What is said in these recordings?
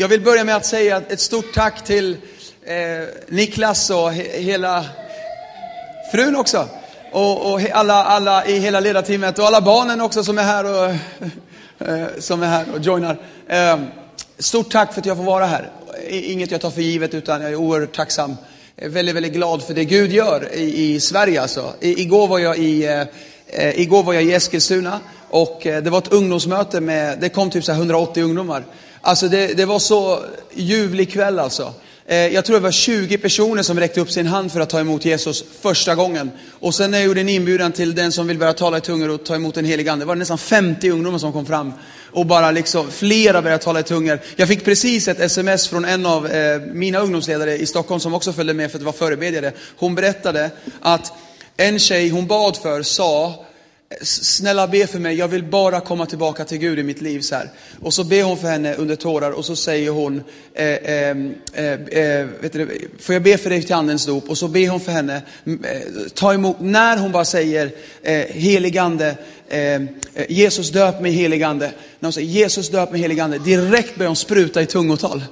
Jag vill börja med att säga ett stort tack till eh, Niklas och he hela frun också. Och, och alla, alla i hela ledarteamet och alla barnen också som är här och, eh, som är här och joinar. Eh, stort tack för att jag får vara här. Inget jag tar för givet utan jag är oerhört tacksam. Jag är väldigt, väldigt glad för det Gud gör i, i Sverige alltså. I, igår var jag i, eh, eh igår var jag i Eskilstuna och eh, det var ett ungdomsmöte med, det kom typ så 180 ungdomar. Alltså det, det var så ljuvlig kväll alltså. Eh, jag tror det var 20 personer som räckte upp sin hand för att ta emot Jesus första gången. Och sen när jag gjorde en inbjudan till den som vill börja tala i tungor och ta emot en helig ande, var det nästan 50 ungdomar som kom fram. Och bara liksom, flera började tala i tungor. Jag fick precis ett sms från en av eh, mina ungdomsledare i Stockholm som också följde med för att vara förebedjare. Hon berättade att en tjej hon bad för sa, Snälla be för mig, jag vill bara komma tillbaka till Gud i mitt liv. Så här. Och så ber hon för henne under tårar och så säger hon, eh, ehm, eh, eh, vet du, får jag be för dig till andens dop? Och så ber hon för henne, eh, ta emot, när hon bara säger eh, heligande, ehm, eh, Jesus döp mig heligande. När hon säger Jesus döp mig heligande, direkt börjar hon spruta i tungotal.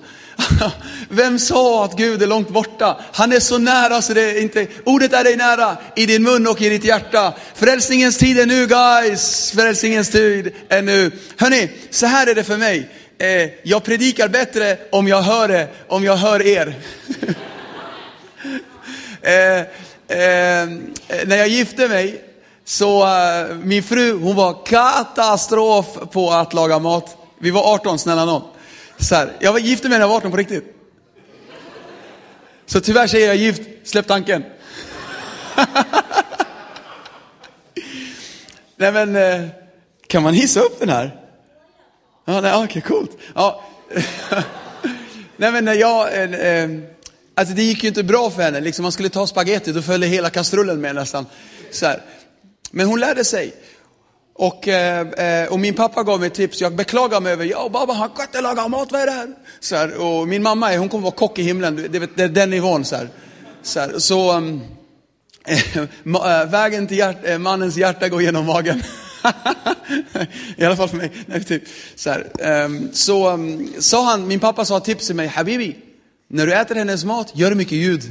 Vem sa att Gud är långt borta? Han är så nära så det är inte, ordet är dig nära, i din mun och i ditt hjärta. Frälsningens tid är nu guys, frälsningens tid är nu. Hörni, så här är det för mig. Eh, jag predikar bättre om jag hör det, om jag hör er. eh, eh, när jag gifte mig, så eh, min fru hon var katastrof på att laga mat. Vi var 18, snälla någon. Så här, jag var gift med när jag var 18 på riktigt. Så tyvärr säger jag gift, släpp tanken. nej men, eh, kan man hissa upp den här? Ja, nej, okej, okay, coolt. Ja. nej men eh, när jag, eh, alltså det gick ju inte bra för henne. Liksom man skulle ta spagetti, då följde hela kastrullen med nästan. Så här. Men hon lärde sig. Och, eh, eh, och min pappa gav mig ett tips, jag beklagar mig över, ja pappa han kan inte laga mat, vad är det här? Så här, och min mamma hon kommer vara kock i himlen, det, det, är den nivån. Så, här. så, här, så um, vägen till hjärt, eh, mannens hjärta går genom magen. I alla fall för mig. Nej, typ. Så, här, um, så um, sa han, min pappa sa tips till mig, Habibi, när du äter hennes mat, gör mycket ljud.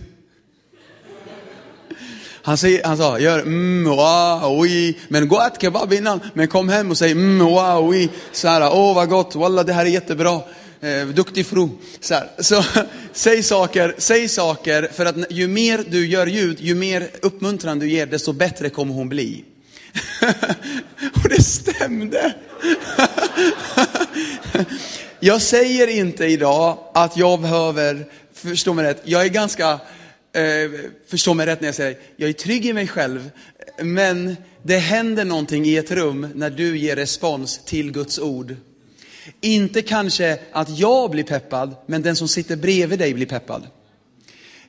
Han, säger, han sa, gör mm, wow, oui. men gå och ät kebab innan. Men kom hem och säg mm, wow, oui. Så här, åh oh, vad gott, walla det här är jättebra. Eh, duktig fru. Så, här. så säg saker, säg saker, för att ju mer du gör ljud, ju mer uppmuntran du ger, desto bättre kommer hon bli. och det stämde. jag säger inte idag att jag behöver, förstå mig rätt, jag är ganska eh, förstå mig rätt när jag säger, jag är trygg i mig själv, men det händer någonting i ett rum när du ger respons till Guds ord. Inte kanske att jag blir peppad, men den som sitter bredvid dig blir peppad.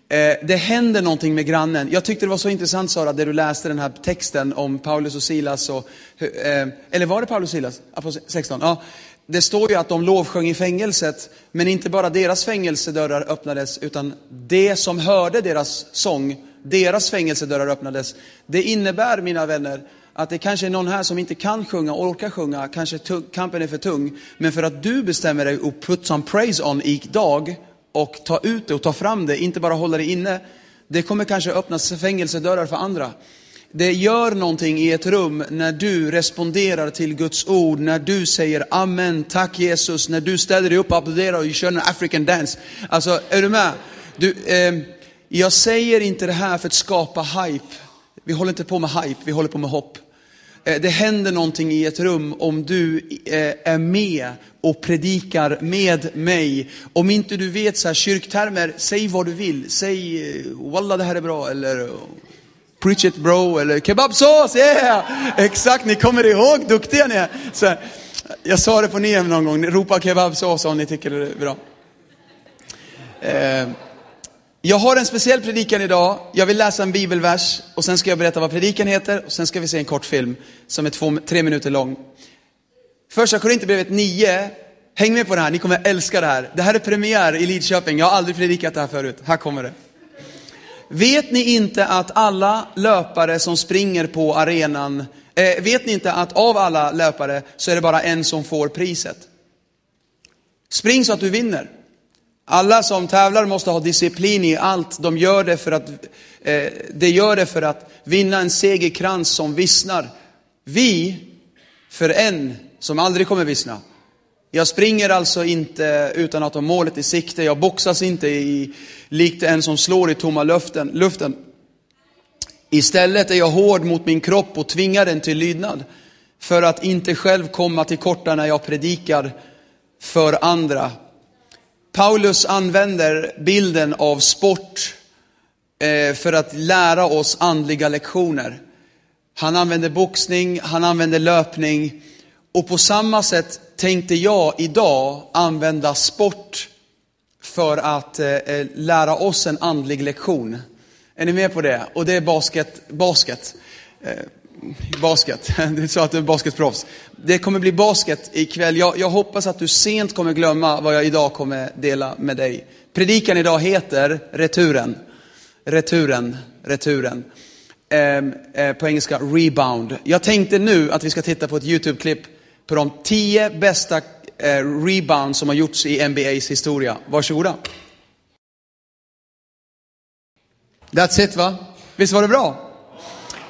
Eh, det händer någonting med grannen. Jag tyckte det var så intressant Sara, där du läste den här texten om Paulus och Silas. Och, eh, eller var det Paulus och Silas? 16? Ja, det står ju att de lovsjöng i fängelset, men inte bara deras fängelsedörrar öppnades, utan det som hörde deras sång, deras fängelsedörrar öppnades. Det innebär, mina vänner, att det kanske är någon här som inte kan sjunga, orkar sjunga, kanske kampen är för tung. Men för att du bestämmer dig och put some praise on idag och ta ut det och ta fram det, inte bara hålla det inne. Det kommer kanske öppnas fängelsedörrar för andra. Det gör någonting i ett rum när du responderar till Guds ord, när du säger amen, tack Jesus, när du ställer dig upp och applåderar och kör en African dance. Alltså, är du med? Du, eh, jag säger inte det här för att skapa hype. Vi håller inte på med hype, vi håller på med hopp. Eh, det händer någonting i ett rum om du eh, är med och predikar med mig. Om inte du vet så här kyrktermer, säg vad du vill. Säg, eh, walla det här är bra, eller preach it bro, eller kebabsås, yeah! Exakt, ni kommer ihåg, duktiga ni är. Så, jag sa det på NEM någon gång, ropa kebabsås om ni tycker det är bra. Eh, jag har en speciell predikan idag. Jag vill läsa en bibelvers och sen ska jag berätta vad predikan heter och sen ska vi se en kort film som är två, tre minuter lång. Första Korinthierbrevet 9, häng med på det här, ni kommer älska det här. Det här är premiär i Lidköping, jag har aldrig predikat det här förut. Här kommer det. Vet ni inte att alla löpare som springer på arenan, eh, vet ni inte att av alla löpare så är det bara en som får priset? Spring så att du vinner. Alla som tävlar måste ha disciplin i allt. De gör det för att, eh, de gör det för att vinna en segerkrans som vissnar. Vi, för en som aldrig kommer vissna. Jag springer alltså inte utan att ha målet i sikte. Jag boxas inte i, likt en som slår i tomma luften. luften. Istället är jag hård mot min kropp och tvingar den till lydnad. För att inte själv komma till korta när jag predikar för andra. Paulus använder bilden av sport eh, för att lära oss andliga lektioner. Han använder boxning, han använder löpning och på samma sätt tänkte jag idag använda sport för att eh, eh, lära oss en andlig lektion. Är ni med på det? Och det är basket. basket. Eh, basket. Du sa att du är basketproffs. Det kommer bli basket ikväll. Jag, jag hoppas att du sent kommer glömma vad jag idag kommer dela med dig. Predikan idag heter Returen. Returen, returen. Eh, eh, på engelska rebound. Jag tänkte nu att vi ska titta på ett YouTube-klipp på de tio bästa eh, rebounds som har gjorts i NBAs historia. Varsågoda. That's it va? Visst var det bra?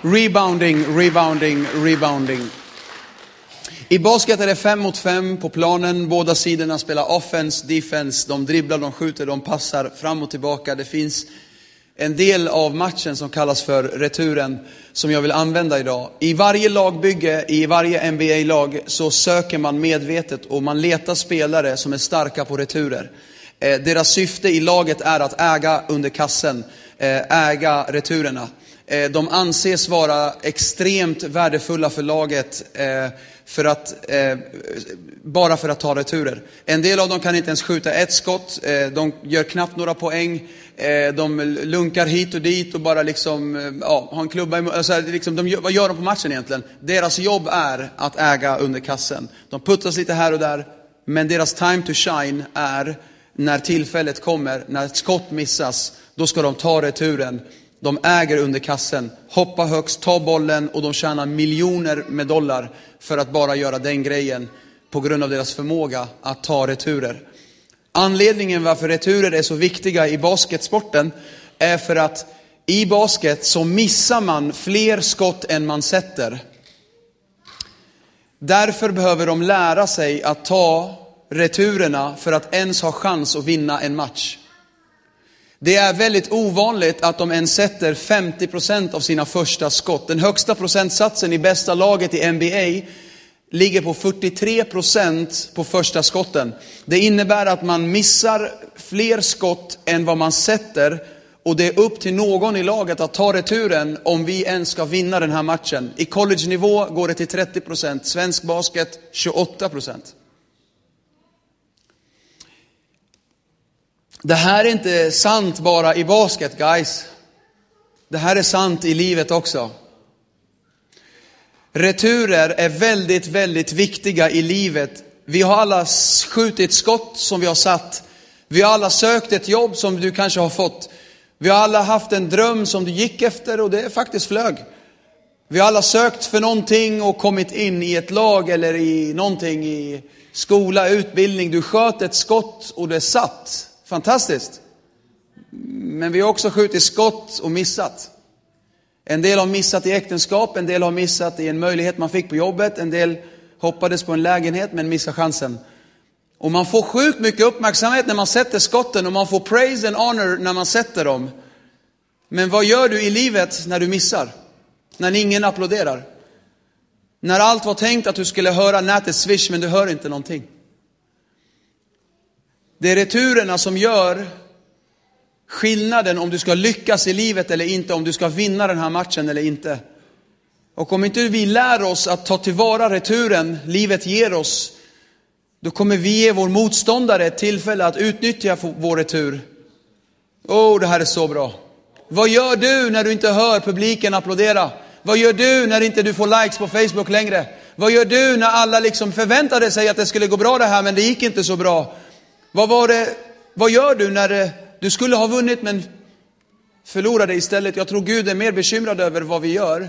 Rebounding, rebounding, rebounding. I basket är det fem mot fem på planen. Båda sidorna spelar offense, defense. De dribblar, de skjuter, de passar fram och tillbaka. Det finns en del av matchen som kallas för returen som jag vill använda idag. I varje lagbygge, i varje NBA-lag så söker man medvetet och man letar spelare som är starka på returer. Eh, deras syfte i laget är att äga under kassen, eh, äga returerna. Eh, de anses vara extremt värdefulla för laget eh, för att, eh, bara för att ta returer. En del av dem kan inte ens skjuta ett skott, eh, de gör knappt några poäng. Eh, de lunkar hit och dit och bara liksom, eh, ja, har en klubba i alltså, liksom, de, Vad gör de på matchen egentligen? Deras jobb är att äga under kassen. De puttas lite här och där, men deras time to shine är när tillfället kommer, när ett skott missas, då ska de ta returen. De äger under kassen, hoppa högst, ta bollen och de tjänar miljoner med dollar för att bara göra den grejen på grund av deras förmåga att ta returer. Anledningen varför returer är så viktiga i basketsporten är för att i basket så missar man fler skott än man sätter. Därför behöver de lära sig att ta returerna för att ens ha chans att vinna en match. Det är väldigt ovanligt att de ens sätter 50% av sina första skott. Den högsta procentsatsen i bästa laget i NBA ligger på 43 procent på första skotten. Det innebär att man missar fler skott än vad man sätter och det är upp till någon i laget att ta returen om vi ens ska vinna den här matchen. I college-nivå går det till 30 procent, svensk basket 28 procent. Det här är inte sant bara i basket guys. Det här är sant i livet också. Returer är väldigt, väldigt viktiga i livet. Vi har alla skjutit skott som vi har satt. Vi har alla sökt ett jobb som du kanske har fått. Vi har alla haft en dröm som du gick efter och det faktiskt flög. Vi har alla sökt för någonting och kommit in i ett lag eller i någonting i skola, utbildning. Du sköt ett skott och det satt. Fantastiskt. Men vi har också skjutit skott och missat. En del har missat i äktenskap, en del har missat i en möjlighet man fick på jobbet, en del hoppades på en lägenhet men missade chansen. Och man får sjukt mycket uppmärksamhet när man sätter skotten och man får praise and honor när man sätter dem. Men vad gör du i livet när du missar? När ingen applåderar? När allt var tänkt att du skulle höra nätet swish men du hör inte någonting. Det är returerna som gör skillnaden om du ska lyckas i livet eller inte, om du ska vinna den här matchen eller inte. Och om inte vi lär oss att ta tillvara returen livet ger oss, då kommer vi ge vår motståndare ett tillfälle att utnyttja vår retur. Åh, oh, det här är så bra. Vad gör du när du inte hör publiken applådera? Vad gör du när inte du får likes på Facebook längre? Vad gör du när alla liksom förväntade sig att det skulle gå bra det här men det gick inte så bra? Vad var det, vad gör du när det du skulle ha vunnit men förlorade istället. Jag tror Gud är mer bekymrad över vad vi gör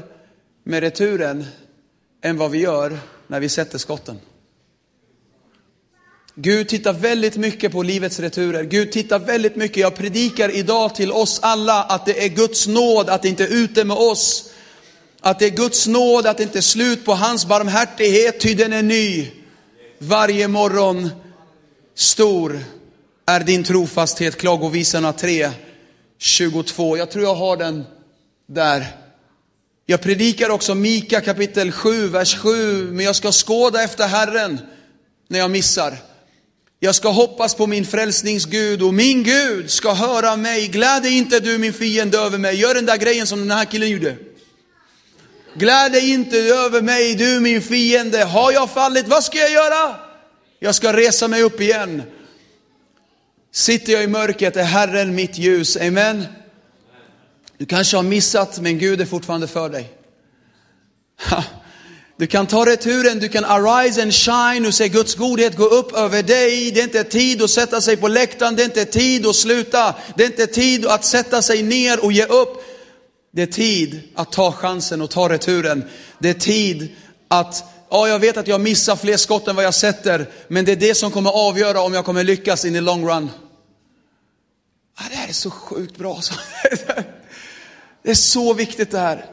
med returen än vad vi gör när vi sätter skotten. Gud tittar väldigt mycket på livets returer. Gud tittar väldigt mycket, jag predikar idag till oss alla att det är Guds nåd att det inte är ute med oss. Att det är Guds nåd att det inte är slut på hans barmhärtighet, ty den är ny. Varje morgon stor är din trofasthet, Klagovisarna 3, 22. Jag tror jag har den där. Jag predikar också Mika kapitel 7, vers 7, men jag ska skåda efter Herren när jag missar. Jag ska hoppas på min frälsningsgud och min Gud ska höra mig. Gläd dig inte du min fiende över mig. Gör den där grejen som den här killen gjorde. Gläd dig inte över mig du min fiende. Har jag fallit, vad ska jag göra? Jag ska resa mig upp igen. Sitter jag i mörkret är Herren mitt ljus. Amen. Du kanske har missat, men Gud är fortfarande för dig. Du kan ta returen, du kan arise and shine och se Guds godhet gå upp över dig. Det är inte tid att sätta sig på läktaren, det är inte tid att sluta. Det är inte tid att sätta sig ner och ge upp. Det är tid att ta chansen och ta returen. Det är tid att, ja jag vet att jag missar fler skott än vad jag sätter, men det är det som kommer avgöra om jag kommer lyckas in i long run. Ja, det här är så sjukt bra. Det är så viktigt det här.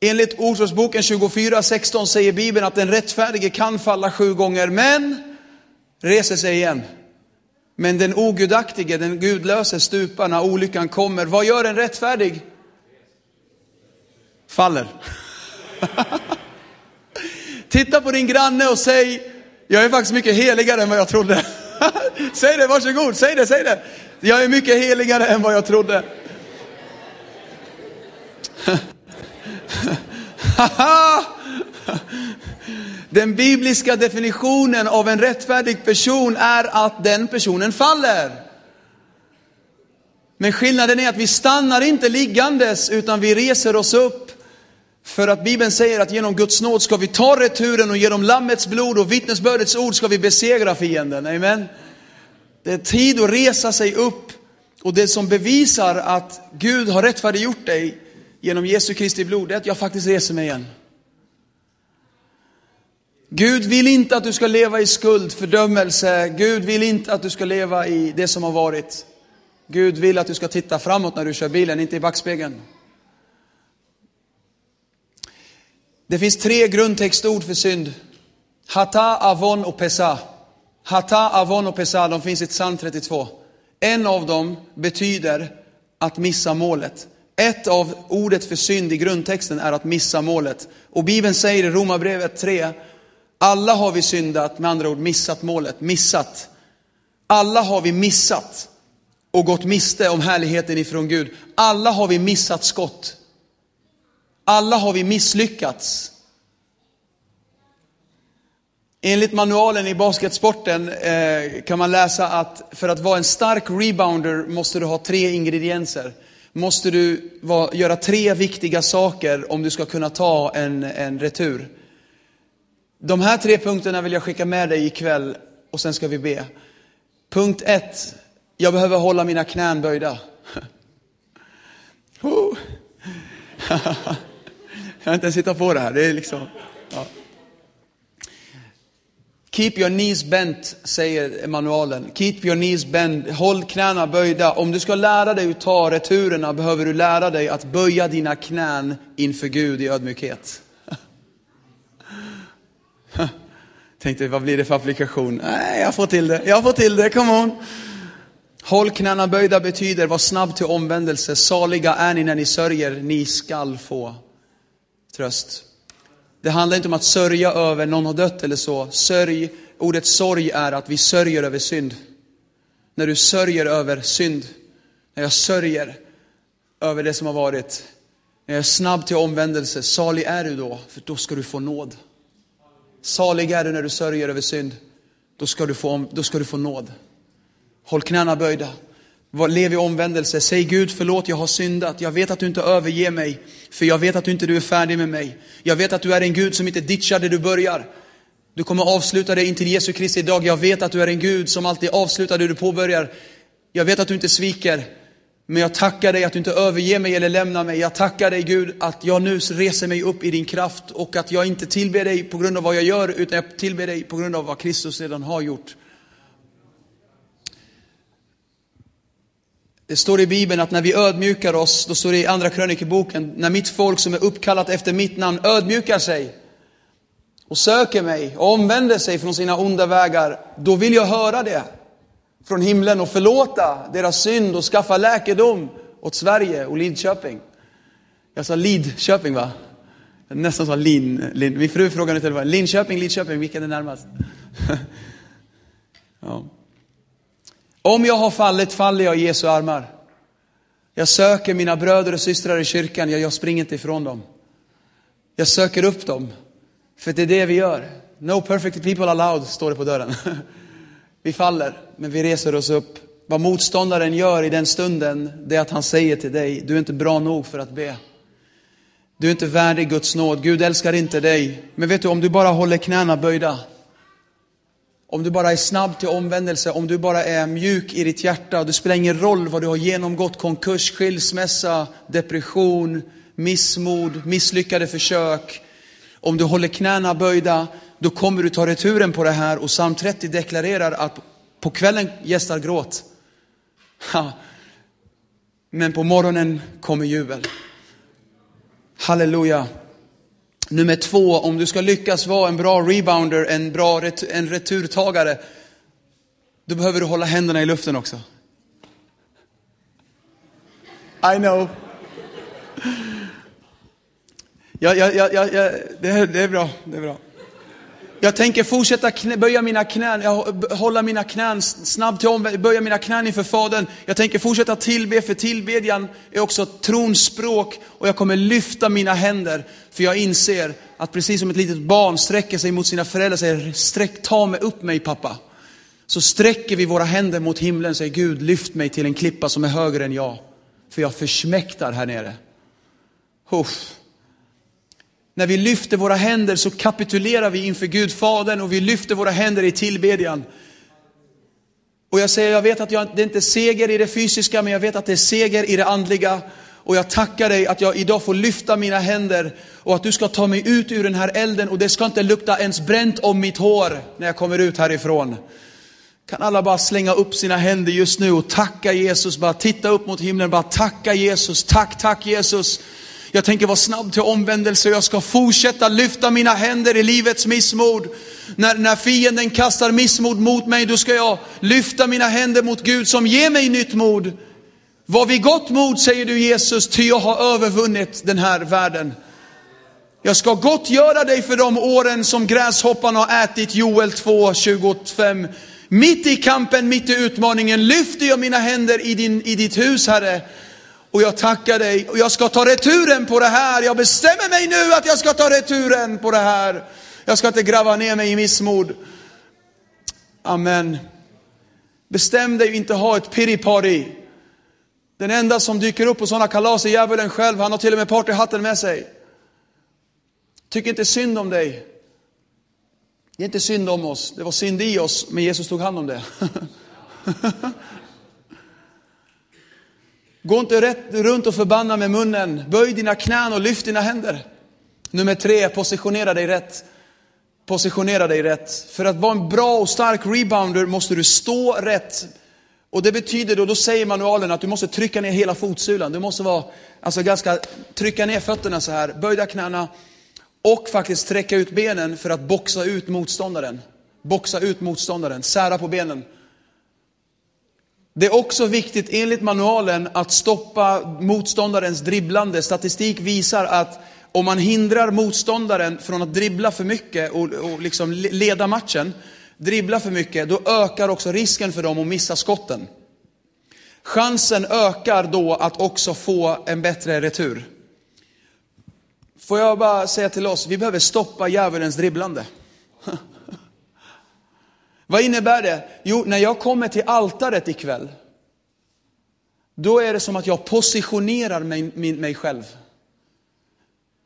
Enligt Ordspråksboken 24.16 säger Bibeln att den rättfärdige kan falla sju gånger, men reser sig igen. Men den ogudaktige, den gudlöse stupar när olyckan kommer. Vad gör en rättfärdig? Faller. Titta på din granne och säg, jag är faktiskt mycket heligare än vad jag trodde. säg det, varsågod, säg det, säg det. Jag är mycket heligare än vad jag trodde. Den bibliska definitionen av en rättfärdig person är att den personen faller. Men skillnaden är att vi stannar inte liggandes utan vi reser oss upp. För att Bibeln säger att genom Guds nåd ska vi ta returen och genom Lammets blod och vittnesbördets ord ska vi besegra fienden. Amen. Det är tid att resa sig upp och det som bevisar att Gud har rättfärdiggjort dig genom Jesu Kristi blod, det är att jag faktiskt reser mig igen. Gud vill inte att du ska leva i skuld, fördömelse. Gud vill inte att du ska leva i det som har varit. Gud vill att du ska titta framåt när du kör bilen, inte i backspegeln. Det finns tre grundtextord för synd. Hata, avon och pesa. Hata, avon och pesa, de finns i psalm 32. En av dem betyder att missa målet. Ett av ordet för synd i grundtexten är att missa målet. Och Bibeln säger i Romarbrevet 3, alla har vi syndat, med andra ord missat målet, missat. Alla har vi missat och gått miste om härligheten ifrån Gud. Alla har vi missat skott. Alla har vi misslyckats. Enligt manualen i basketsporten eh, kan man läsa att för att vara en stark rebounder måste du ha tre ingredienser måste du göra tre viktiga saker om du ska kunna ta en, en retur. De här tre punkterna vill jag skicka med dig ikväll och sen ska vi be. Punkt ett, jag behöver hålla mina knän böjda. jag kan inte ens hitta på det här, det är liksom... Ja. Keep your knees bent, säger manualen. Keep your knees bent, håll knäna böjda. Om du ska lära dig att ta returerna behöver du lära dig att böja dina knän inför Gud i ödmjukhet. Tänkte, vad blir det för applikation? Nej, jag får till det, jag får till det, come on. Håll knäna böjda betyder, var snabb till omvändelse. Saliga är ni när ni sörjer, ni skall få tröst. Det handlar inte om att sörja över någon har dött eller så. Sörj, ordet sorg är att vi sörjer över synd. När du sörjer över synd, när jag sörjer över det som har varit, när jag är snabb till omvändelse, salig är du då, för då ska du få nåd. Salig är du när du sörjer över synd, då ska du få, då ska du få nåd. Håll knäna böjda. Lev i omvändelse. Säg Gud förlåt, jag har syndat. Jag vet att du inte överger mig. För jag vet att du inte du är färdig med mig. Jag vet att du är en Gud som inte ditchar där du börjar. Du kommer avsluta det intill Jesu Kristi dag. Jag vet att du är en Gud som alltid avslutar det du påbörjar. Jag vet att du inte sviker. Men jag tackar dig att du inte överger mig eller lämnar mig. Jag tackar dig Gud att jag nu reser mig upp i din kraft och att jag inte tillber dig på grund av vad jag gör utan jag tillber dig på grund av vad Kristus redan har gjort. Det står i Bibeln att när vi ödmjukar oss, då står det i andra krönikeboken, när mitt folk som är uppkallat efter mitt namn ödmjukar sig och söker mig och omvänder sig från sina onda vägar, då vill jag höra det från himlen och förlåta deras synd och skaffa läkedom åt Sverige och Lidköping. Jag sa Lidköping va? Jag nästan sa Lin, Lin. Min fru frågade i telefon, Linköping, Lidköping, vilken är närmast? ja. Om jag har fallit, faller jag i Jesu armar. Jag söker mina bröder och systrar i kyrkan, jag, jag springer inte ifrån dem. Jag söker upp dem, för det är det vi gör. No perfect people allowed, står det på dörren. Vi faller, men vi reser oss upp. Vad motståndaren gör i den stunden, det är att han säger till dig, du är inte bra nog för att be. Du är inte värdig Guds nåd, Gud älskar inte dig. Men vet du, om du bara håller knäna böjda, om du bara är snabb till omvändelse, om du bara är mjuk i ditt hjärta, det spelar ingen roll vad du har genomgått, konkurs, skilsmässa, depression, missmod, misslyckade försök. Om du håller knäna böjda, då kommer du ta returen på det här och psalm 30 deklarerar att på kvällen gästar gråt. Men på morgonen kommer jubel. Halleluja. Nummer två, om du ska lyckas vara en bra rebounder, en bra ret en returtagare, då behöver du hålla händerna i luften också. I know. Ja, ja, ja, ja, det, är, det är bra, det är bra. Jag tänker fortsätta knä, böja mina knän, hålla mina knän snabbt till omvänd, böja mina knän inför Fadern. Jag tänker fortsätta tillbe, för tillbedjan är också trons språk och jag kommer lyfta mina händer. För jag inser att precis som ett litet barn sträcker sig mot sina föräldrar och säger, sträck, ta mig upp mig pappa. Så sträcker vi våra händer mot himlen och säger, Gud lyft mig till en klippa som är högre än jag. För jag försmäktar här nere. Uff. När vi lyfter våra händer så kapitulerar vi inför Gud Fadern och vi lyfter våra händer i tillbedjan. Och jag säger, jag vet att jag, det är inte seger i det fysiska, men jag vet att det är seger i det andliga. Och jag tackar dig att jag idag får lyfta mina händer och att du ska ta mig ut ur den här elden och det ska inte lukta ens bränt om mitt hår när jag kommer ut härifrån. Kan alla bara slänga upp sina händer just nu och tacka Jesus, bara titta upp mot himlen, bara tacka Jesus, tack, tack Jesus. Jag tänker vara snabb till omvändelse och jag ska fortsätta lyfta mina händer i livets missmod. När, när fienden kastar missmod mot mig, då ska jag lyfta mina händer mot Gud som ger mig nytt mod. Var vid gott mod, säger du Jesus, ty jag har övervunnit den här världen. Jag ska gott göra dig för de åren som gräshoppan har ätit, Joel 2, 25. Mitt i kampen, mitt i utmaningen lyfter jag mina händer i, din, i ditt hus, Herre. Och jag tackar dig och jag ska ta returen på det här. Jag bestämmer mig nu att jag ska ta returen på det här. Jag ska inte gräva ner mig i missmod. Amen. Bestäm dig inte ha ett piripari. Den enda som dyker upp på sådana kalas är djävulen själv. Han har till och med partyhatten med sig. Tyck inte synd om dig. Det är inte synd om oss. Det var synd i oss, men Jesus tog hand om det. Gå inte rätt, runt och förbanna med munnen. Böj dina knän och lyft dina händer. Nummer tre, positionera dig rätt. Positionera dig rätt. För att vara en bra och stark rebounder måste du stå rätt. Och det betyder då, då säger manualen att du måste trycka ner hela fotsulan. Du måste vara, alltså ganska, trycka ner fötterna så här, böjda knäna och faktiskt sträcka ut benen för att boxa ut motståndaren. Boxa ut motståndaren, sära på benen. Det är också viktigt enligt manualen att stoppa motståndarens dribblande. Statistik visar att om man hindrar motståndaren från att dribbla för mycket och, och liksom leda matchen, dribbla för mycket, då ökar också risken för dem att missa skotten. Chansen ökar då att också få en bättre retur. Får jag bara säga till oss, vi behöver stoppa djävulens dribblande. Vad innebär det? Jo, när jag kommer till altaret ikväll, då är det som att jag positionerar mig, mig själv.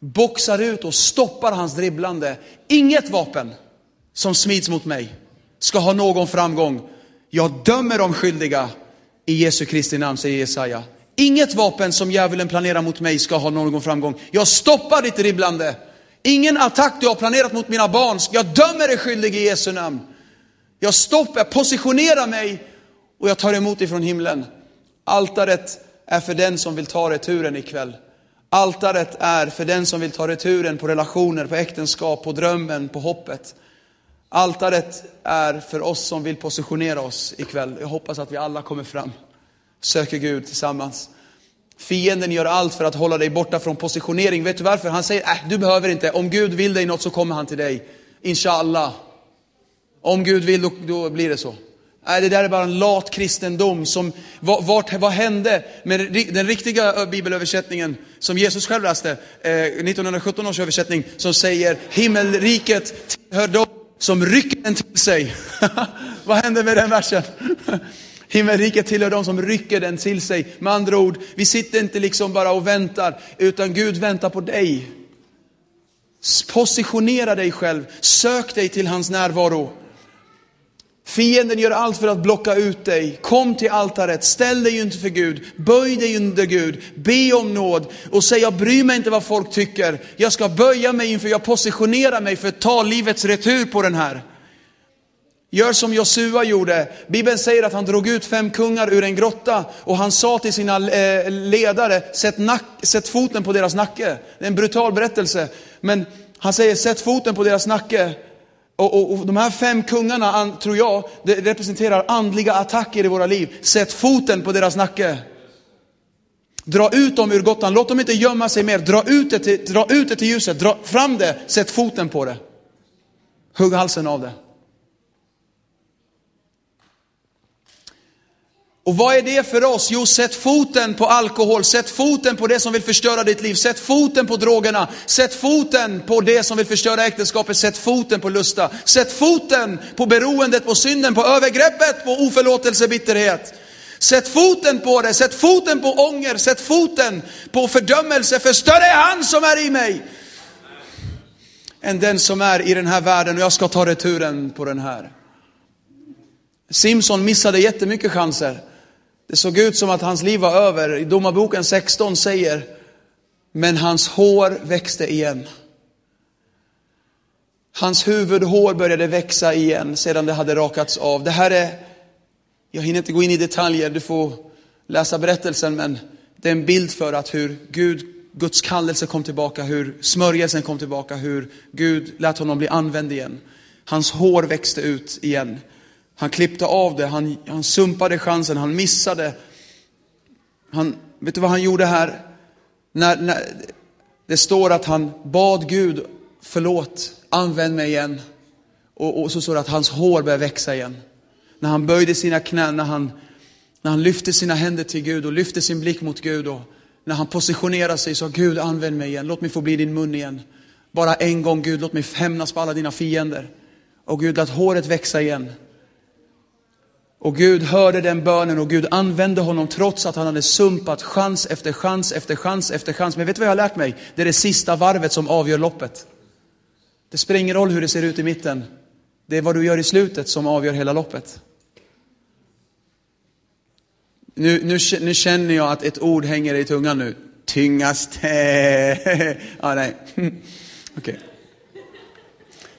Boxar ut och stoppar hans dribblande. Inget vapen som smids mot mig ska ha någon framgång. Jag dömer de skyldiga i Jesu Kristi namn, säger Jesaja. Inget vapen som djävulen planerar mot mig ska ha någon framgång. Jag stoppar ditt dribblande. Ingen attack du har planerat mot mina barn, jag dömer dig skyldig i Jesu namn. Jag stoppar, jag positionerar mig och jag tar emot ifrån himlen. Altaret är för den som vill ta returen ikväll. Altaret är för den som vill ta returen på relationer, på äktenskap, på drömmen, på hoppet. Altaret är för oss som vill positionera oss ikväll. Jag hoppas att vi alla kommer fram, söker Gud tillsammans. Fienden gör allt för att hålla dig borta från positionering. Vet du varför? Han säger, äh, du behöver inte. Om Gud vill dig något så kommer han till dig. Inshallah. Om Gud vill, då, då blir det så. Nej, det där är bara en lat kristendom. Som, vart, vad hände med den riktiga bibelöversättningen som Jesus själv läste, eh, 1917 års översättning, som säger himmelriket tillhör dem som rycker den till sig. vad hände med den versen? Himmelriket tillhör dem som rycker den till sig. Med andra ord, vi sitter inte liksom bara och väntar, utan Gud väntar på dig. Positionera dig själv, sök dig till hans närvaro. Fienden gör allt för att blocka ut dig. Kom till altaret, ställ dig inte för Gud, böj dig under Gud, be om nåd och säg jag bryr mig inte vad folk tycker. Jag ska böja mig inför, jag positionerar mig för att ta livets retur på den här. Gör som Josua gjorde. Bibeln säger att han drog ut fem kungar ur en grotta och han sa till sina eh, ledare, sätt, nack, sätt foten på deras nacke. Det är en brutal berättelse. Men han säger, sätt foten på deras nacke. Och, och, och, de här fem kungarna, tror jag, det representerar andliga attacker i våra liv. Sätt foten på deras nacke. Dra ut dem ur gottan, låt dem inte gömma sig mer. Dra ut det till, dra ut det till ljuset, dra fram det, sätt foten på det. Hugg halsen av det. Och vad är det för oss? Jo, sätt foten på alkohol, sätt foten på det som vill förstöra ditt liv, sätt foten på drogerna, sätt foten på det som vill förstöra äktenskapet, sätt foten på lusta, sätt foten på beroendet, på synden, på övergreppet, på oförlåtelse, bitterhet. Sätt foten på det, sätt foten på ånger, sätt foten på fördömelse, för större är han som är i mig än den som är i den här världen och jag ska ta returen på den här. Simson missade jättemycket chanser. Det såg ut som att hans liv var över. I Domarboken 16 säger, men hans hår växte igen. Hans huvudhår började växa igen sedan det hade rakats av. Det här är, jag hinner inte gå in i detaljer, du får läsa berättelsen, men det är en bild för att hur Gud, Guds kallelse kom tillbaka, hur smörjelsen kom tillbaka, hur Gud lät honom bli använd igen. Hans hår växte ut igen. Han klippte av det, han, han sumpade chansen, han missade. Han, vet du vad han gjorde här? När, när, det står att han bad Gud, förlåt, använd mig igen. Och, och så står det att hans hår började växa igen. När han böjde sina knän, när han, när han lyfte sina händer till Gud och lyfte sin blick mot Gud. Och när han positionerade sig så Gud använd mig igen, låt mig få bli din mun igen. Bara en gång Gud, låt mig hämnas på alla dina fiender. Och Gud, låt håret växa igen. Och Gud hörde den bönen och Gud använde honom trots att han hade sumpat chans efter chans efter chans efter chans. Men vet du vad jag har lärt mig? Det är det sista varvet som avgör loppet. Det spelar ingen roll hur det ser ut i mitten. Det är vad du gör i slutet som avgör hela loppet. Nu, nu, nu känner jag att ett ord hänger i tungan nu. Tyngaste. ah, nej. Okej. Okay.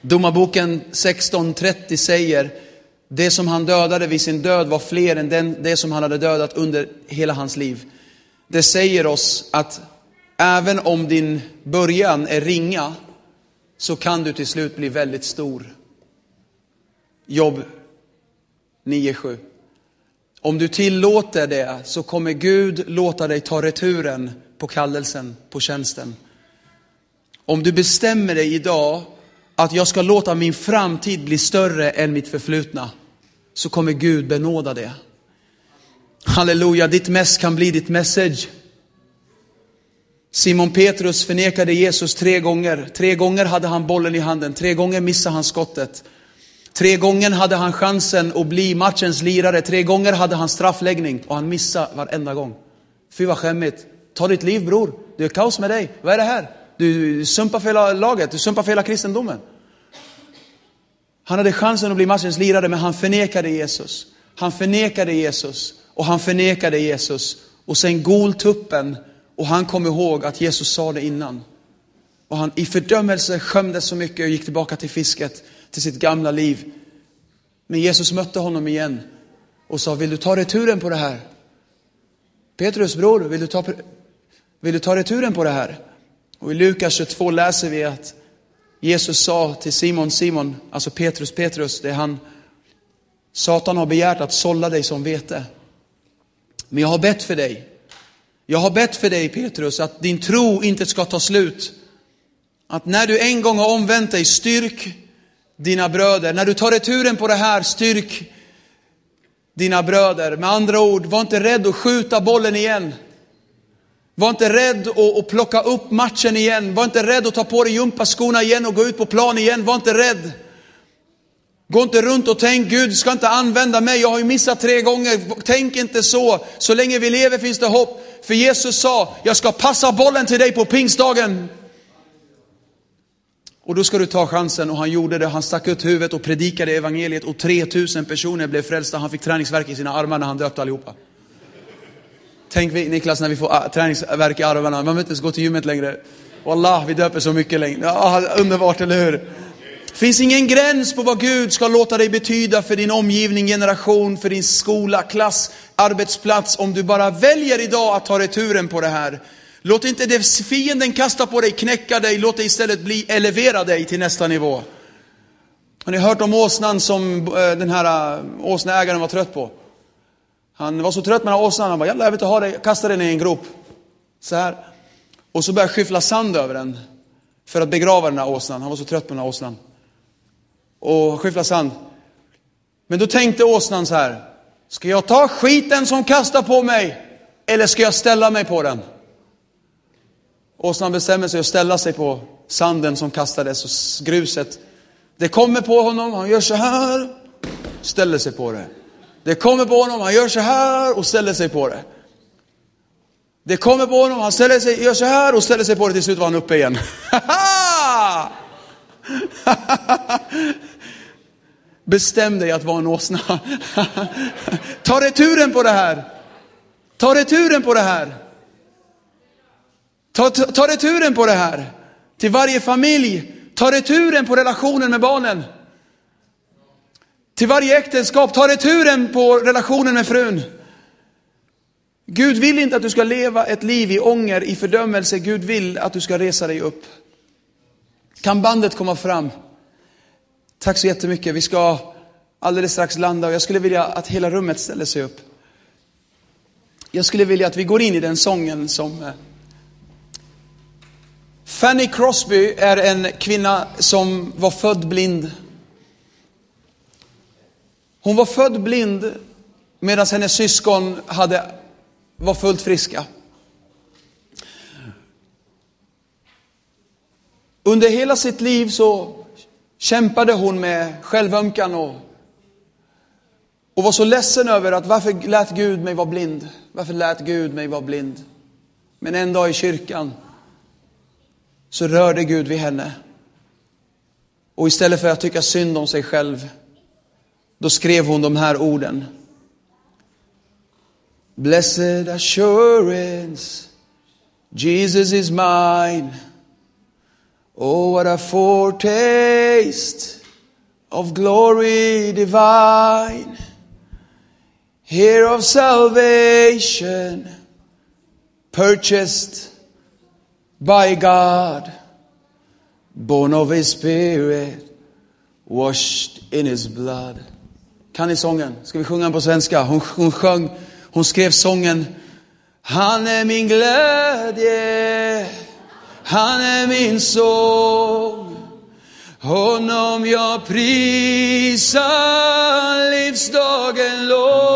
Domarboken 16.30 säger det som han dödade vid sin död var fler än den, det som han hade dödat under hela hans liv. Det säger oss att även om din början är ringa så kan du till slut bli väldigt stor. Jobb 9-7. Om du tillåter det så kommer Gud låta dig ta returen på kallelsen, på tjänsten. Om du bestämmer dig idag att jag ska låta min framtid bli större än mitt förflutna, så kommer Gud benåda det. Halleluja, ditt mess kan bli ditt message. Simon Petrus förnekade Jesus tre gånger. Tre gånger hade han bollen i handen, tre gånger missade han skottet. Tre gånger hade han chansen att bli matchens lirare, tre gånger hade han straffläggning och han missade varenda gång. Fy vad skämmigt. Ta ditt liv bror, det är kaos med dig. Vad är det här? Du sumpar för hela laget, du sumpar för hela kristendomen. Han hade chansen att bli matchens lirare, men han förnekade Jesus. Han förnekade Jesus och han förnekade Jesus Och sen goltuppen och han kom ihåg att Jesus sa det innan. Och han i fördömelse skämdes så mycket och gick tillbaka till fisket, till sitt gamla liv. Men Jesus mötte honom igen och sa, vill du ta returen på det här? Petrus bror, vill du ta, vill du ta returen på det här? Och i Lukas 22 läser vi att Jesus sa till Simon, Simon, alltså Petrus, Petrus, det är han, Satan har begärt att sålla dig som vete. Men jag har bett för dig. Jag har bett för dig Petrus att din tro inte ska ta slut. Att när du en gång har omvänt dig, styrk dina bröder. När du tar returen på det här, styrk dina bröder. Med andra ord, var inte rädd att skjuta bollen igen. Var inte rädd att, plocka upp matchen igen. Var inte rädd att ta på dig gympaskorna igen och gå ut på plan igen. Var inte rädd. Gå inte runt och tänk, Gud ska inte använda mig, jag har ju missat tre gånger. Tänk inte så. Så länge vi lever finns det hopp. För Jesus sa, jag ska passa bollen till dig på pingstdagen. Och då ska du ta chansen och han gjorde det. Han stack ut huvudet och predikade evangeliet och 3000 personer blev frälsta. Han fick träningsverk i sina armar när han döpte allihopa. Tänk vi, Niklas när vi får ah, träningsverk i armarna, man behöver inte ens gå till gymmet längre. Wallah, vi döper så mycket längre. Ah, underbart, eller hur? Finns ingen gräns på vad Gud ska låta dig betyda för din omgivning, generation, för din skola, klass, arbetsplats. Om du bara väljer idag att ta returen på det här. Låt inte det fienden kasta på dig knäcka dig, låt det istället bli elevera dig till nästa nivå. Har ni hört om åsnan som eh, den här eh, åsneägaren var trött på? Han var så trött med den här åsnan, han bara, jag vill inte ha dig, kasta den i en grop. Så här. Och så började skyffla sand över den för att begrava den här åsnan. Han var så trött på den här åsnan. Och skyffla sand. Men då tänkte åsnan så här, ska jag ta skiten som kastar på mig eller ska jag ställa mig på den? Åsnan bestämmer sig att ställa sig på sanden som kastades och gruset. Det kommer på honom, han gör så här, ställer sig på det. Det kommer på honom, han gör så här och ställer sig på det. Det kommer på honom, han ställer sig, gör så här och ställer sig på det. Till slut var han uppe igen. Bestäm dig att vara en åsna. Ta returen på det här. Ta returen på det här. Ta, ta, ta returen på det här. Till varje familj. Ta returen på relationen med barnen. Till varje äktenskap. Ta returen på relationen med frun. Gud vill inte att du ska leva ett liv i ånger, i fördömelse. Gud vill att du ska resa dig upp. Kan bandet komma fram? Tack så jättemycket. Vi ska alldeles strax landa och jag skulle vilja att hela rummet ställer sig upp. Jag skulle vilja att vi går in i den sången som eh, Fanny Crosby är en kvinna som var född blind. Hon var född blind medan hennes syskon hade, var fullt friska. Under hela sitt liv så kämpade hon med självömkan och, och var så ledsen över att varför lät Gud mig vara blind? Varför lät Gud mig vara blind? Men en dag i kyrkan så rörde Gud vid henne. Och istället för att tycka synd om sig själv, då skrev hon de här orden. Blessed assurance, Jesus is mine. Oh, what a foretaste of glory divine. Here of salvation, purchased by God, born of his spirit, washed in his blood. Kan ni sången? Ska vi sjunga den på svenska? Hon, hon sjöng, hon skrev sången Han är min glädje, han är min sång. Honom jag prisar livsdagen lång.